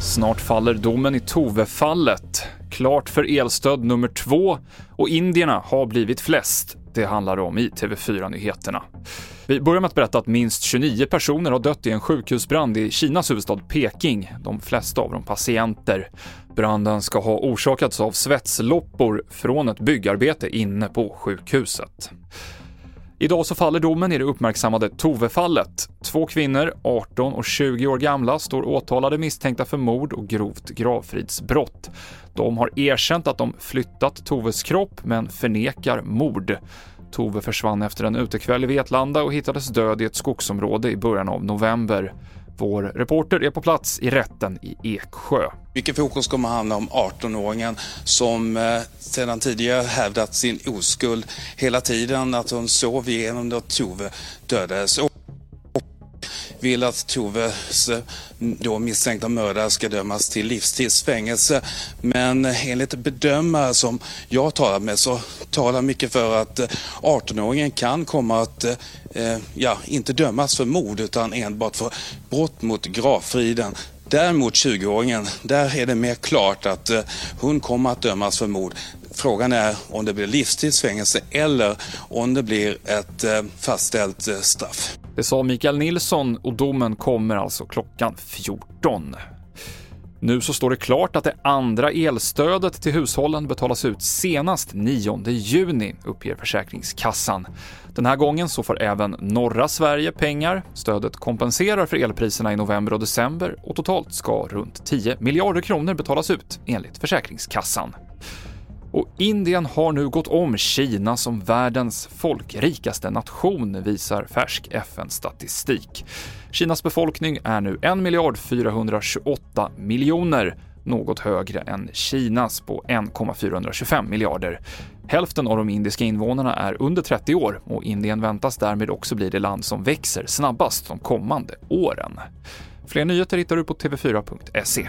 Snart faller domen i Tove-fallet. Klart för elstöd nummer två och indierna har blivit flest. Det handlar om i TV4-nyheterna. Vi börjar med att berätta att minst 29 personer har dött i en sjukhusbrand i Kinas huvudstad Peking, de flesta av dem patienter. Branden ska ha orsakats av svetsloppor från ett byggarbete inne på sjukhuset. Idag så faller domen i det uppmärksammade Tove-fallet. Två kvinnor, 18 och 20 år gamla, står åtalade misstänkta för mord och grovt gravfridsbrott. De har erkänt att de flyttat Toves kropp, men förnekar mord. Tove försvann efter en utekväll i Vetlanda och hittades död i ett skogsområde i början av november. Vår reporter är på plats i rätten i Eksjö. Mycket fokus kommer att handla om 18-åringen som eh, sedan tidigare hävdat sin oskuld hela tiden, att hon sov igenom då Tove dödades vill att Toves mm, då misstänkta mördare ska dömas till livstidsfängelse. Men enligt bedömare som jag talat med så talar mycket för att eh, 18-åringen kan komma att eh, eh, ja, inte dömas för mord utan enbart för brott mot gravfriden. Däremot 20-åringen, där är det mer klart att eh, hon kommer att dömas för mord. Frågan är om det blir livstidsfängelse eller om det blir ett eh, fastställt eh, straff. Det sa Mikael Nilsson och domen kommer alltså klockan 14. Nu så står det klart att det andra elstödet till hushållen betalas ut senast 9 juni, uppger Försäkringskassan. Den här gången så får även norra Sverige pengar. Stödet kompenserar för elpriserna i november och december och totalt ska runt 10 miljarder kronor betalas ut, enligt Försäkringskassan. Och Indien har nu gått om Kina som världens folkrikaste nation, visar färsk FN-statistik. Kinas befolkning är nu 1 miljard 428 miljoner, något högre än Kinas på 1,425 miljarder. Hälften av de indiska invånarna är under 30 år och Indien väntas därmed också bli det land som växer snabbast de kommande åren. Fler nyheter hittar du på tv4.se.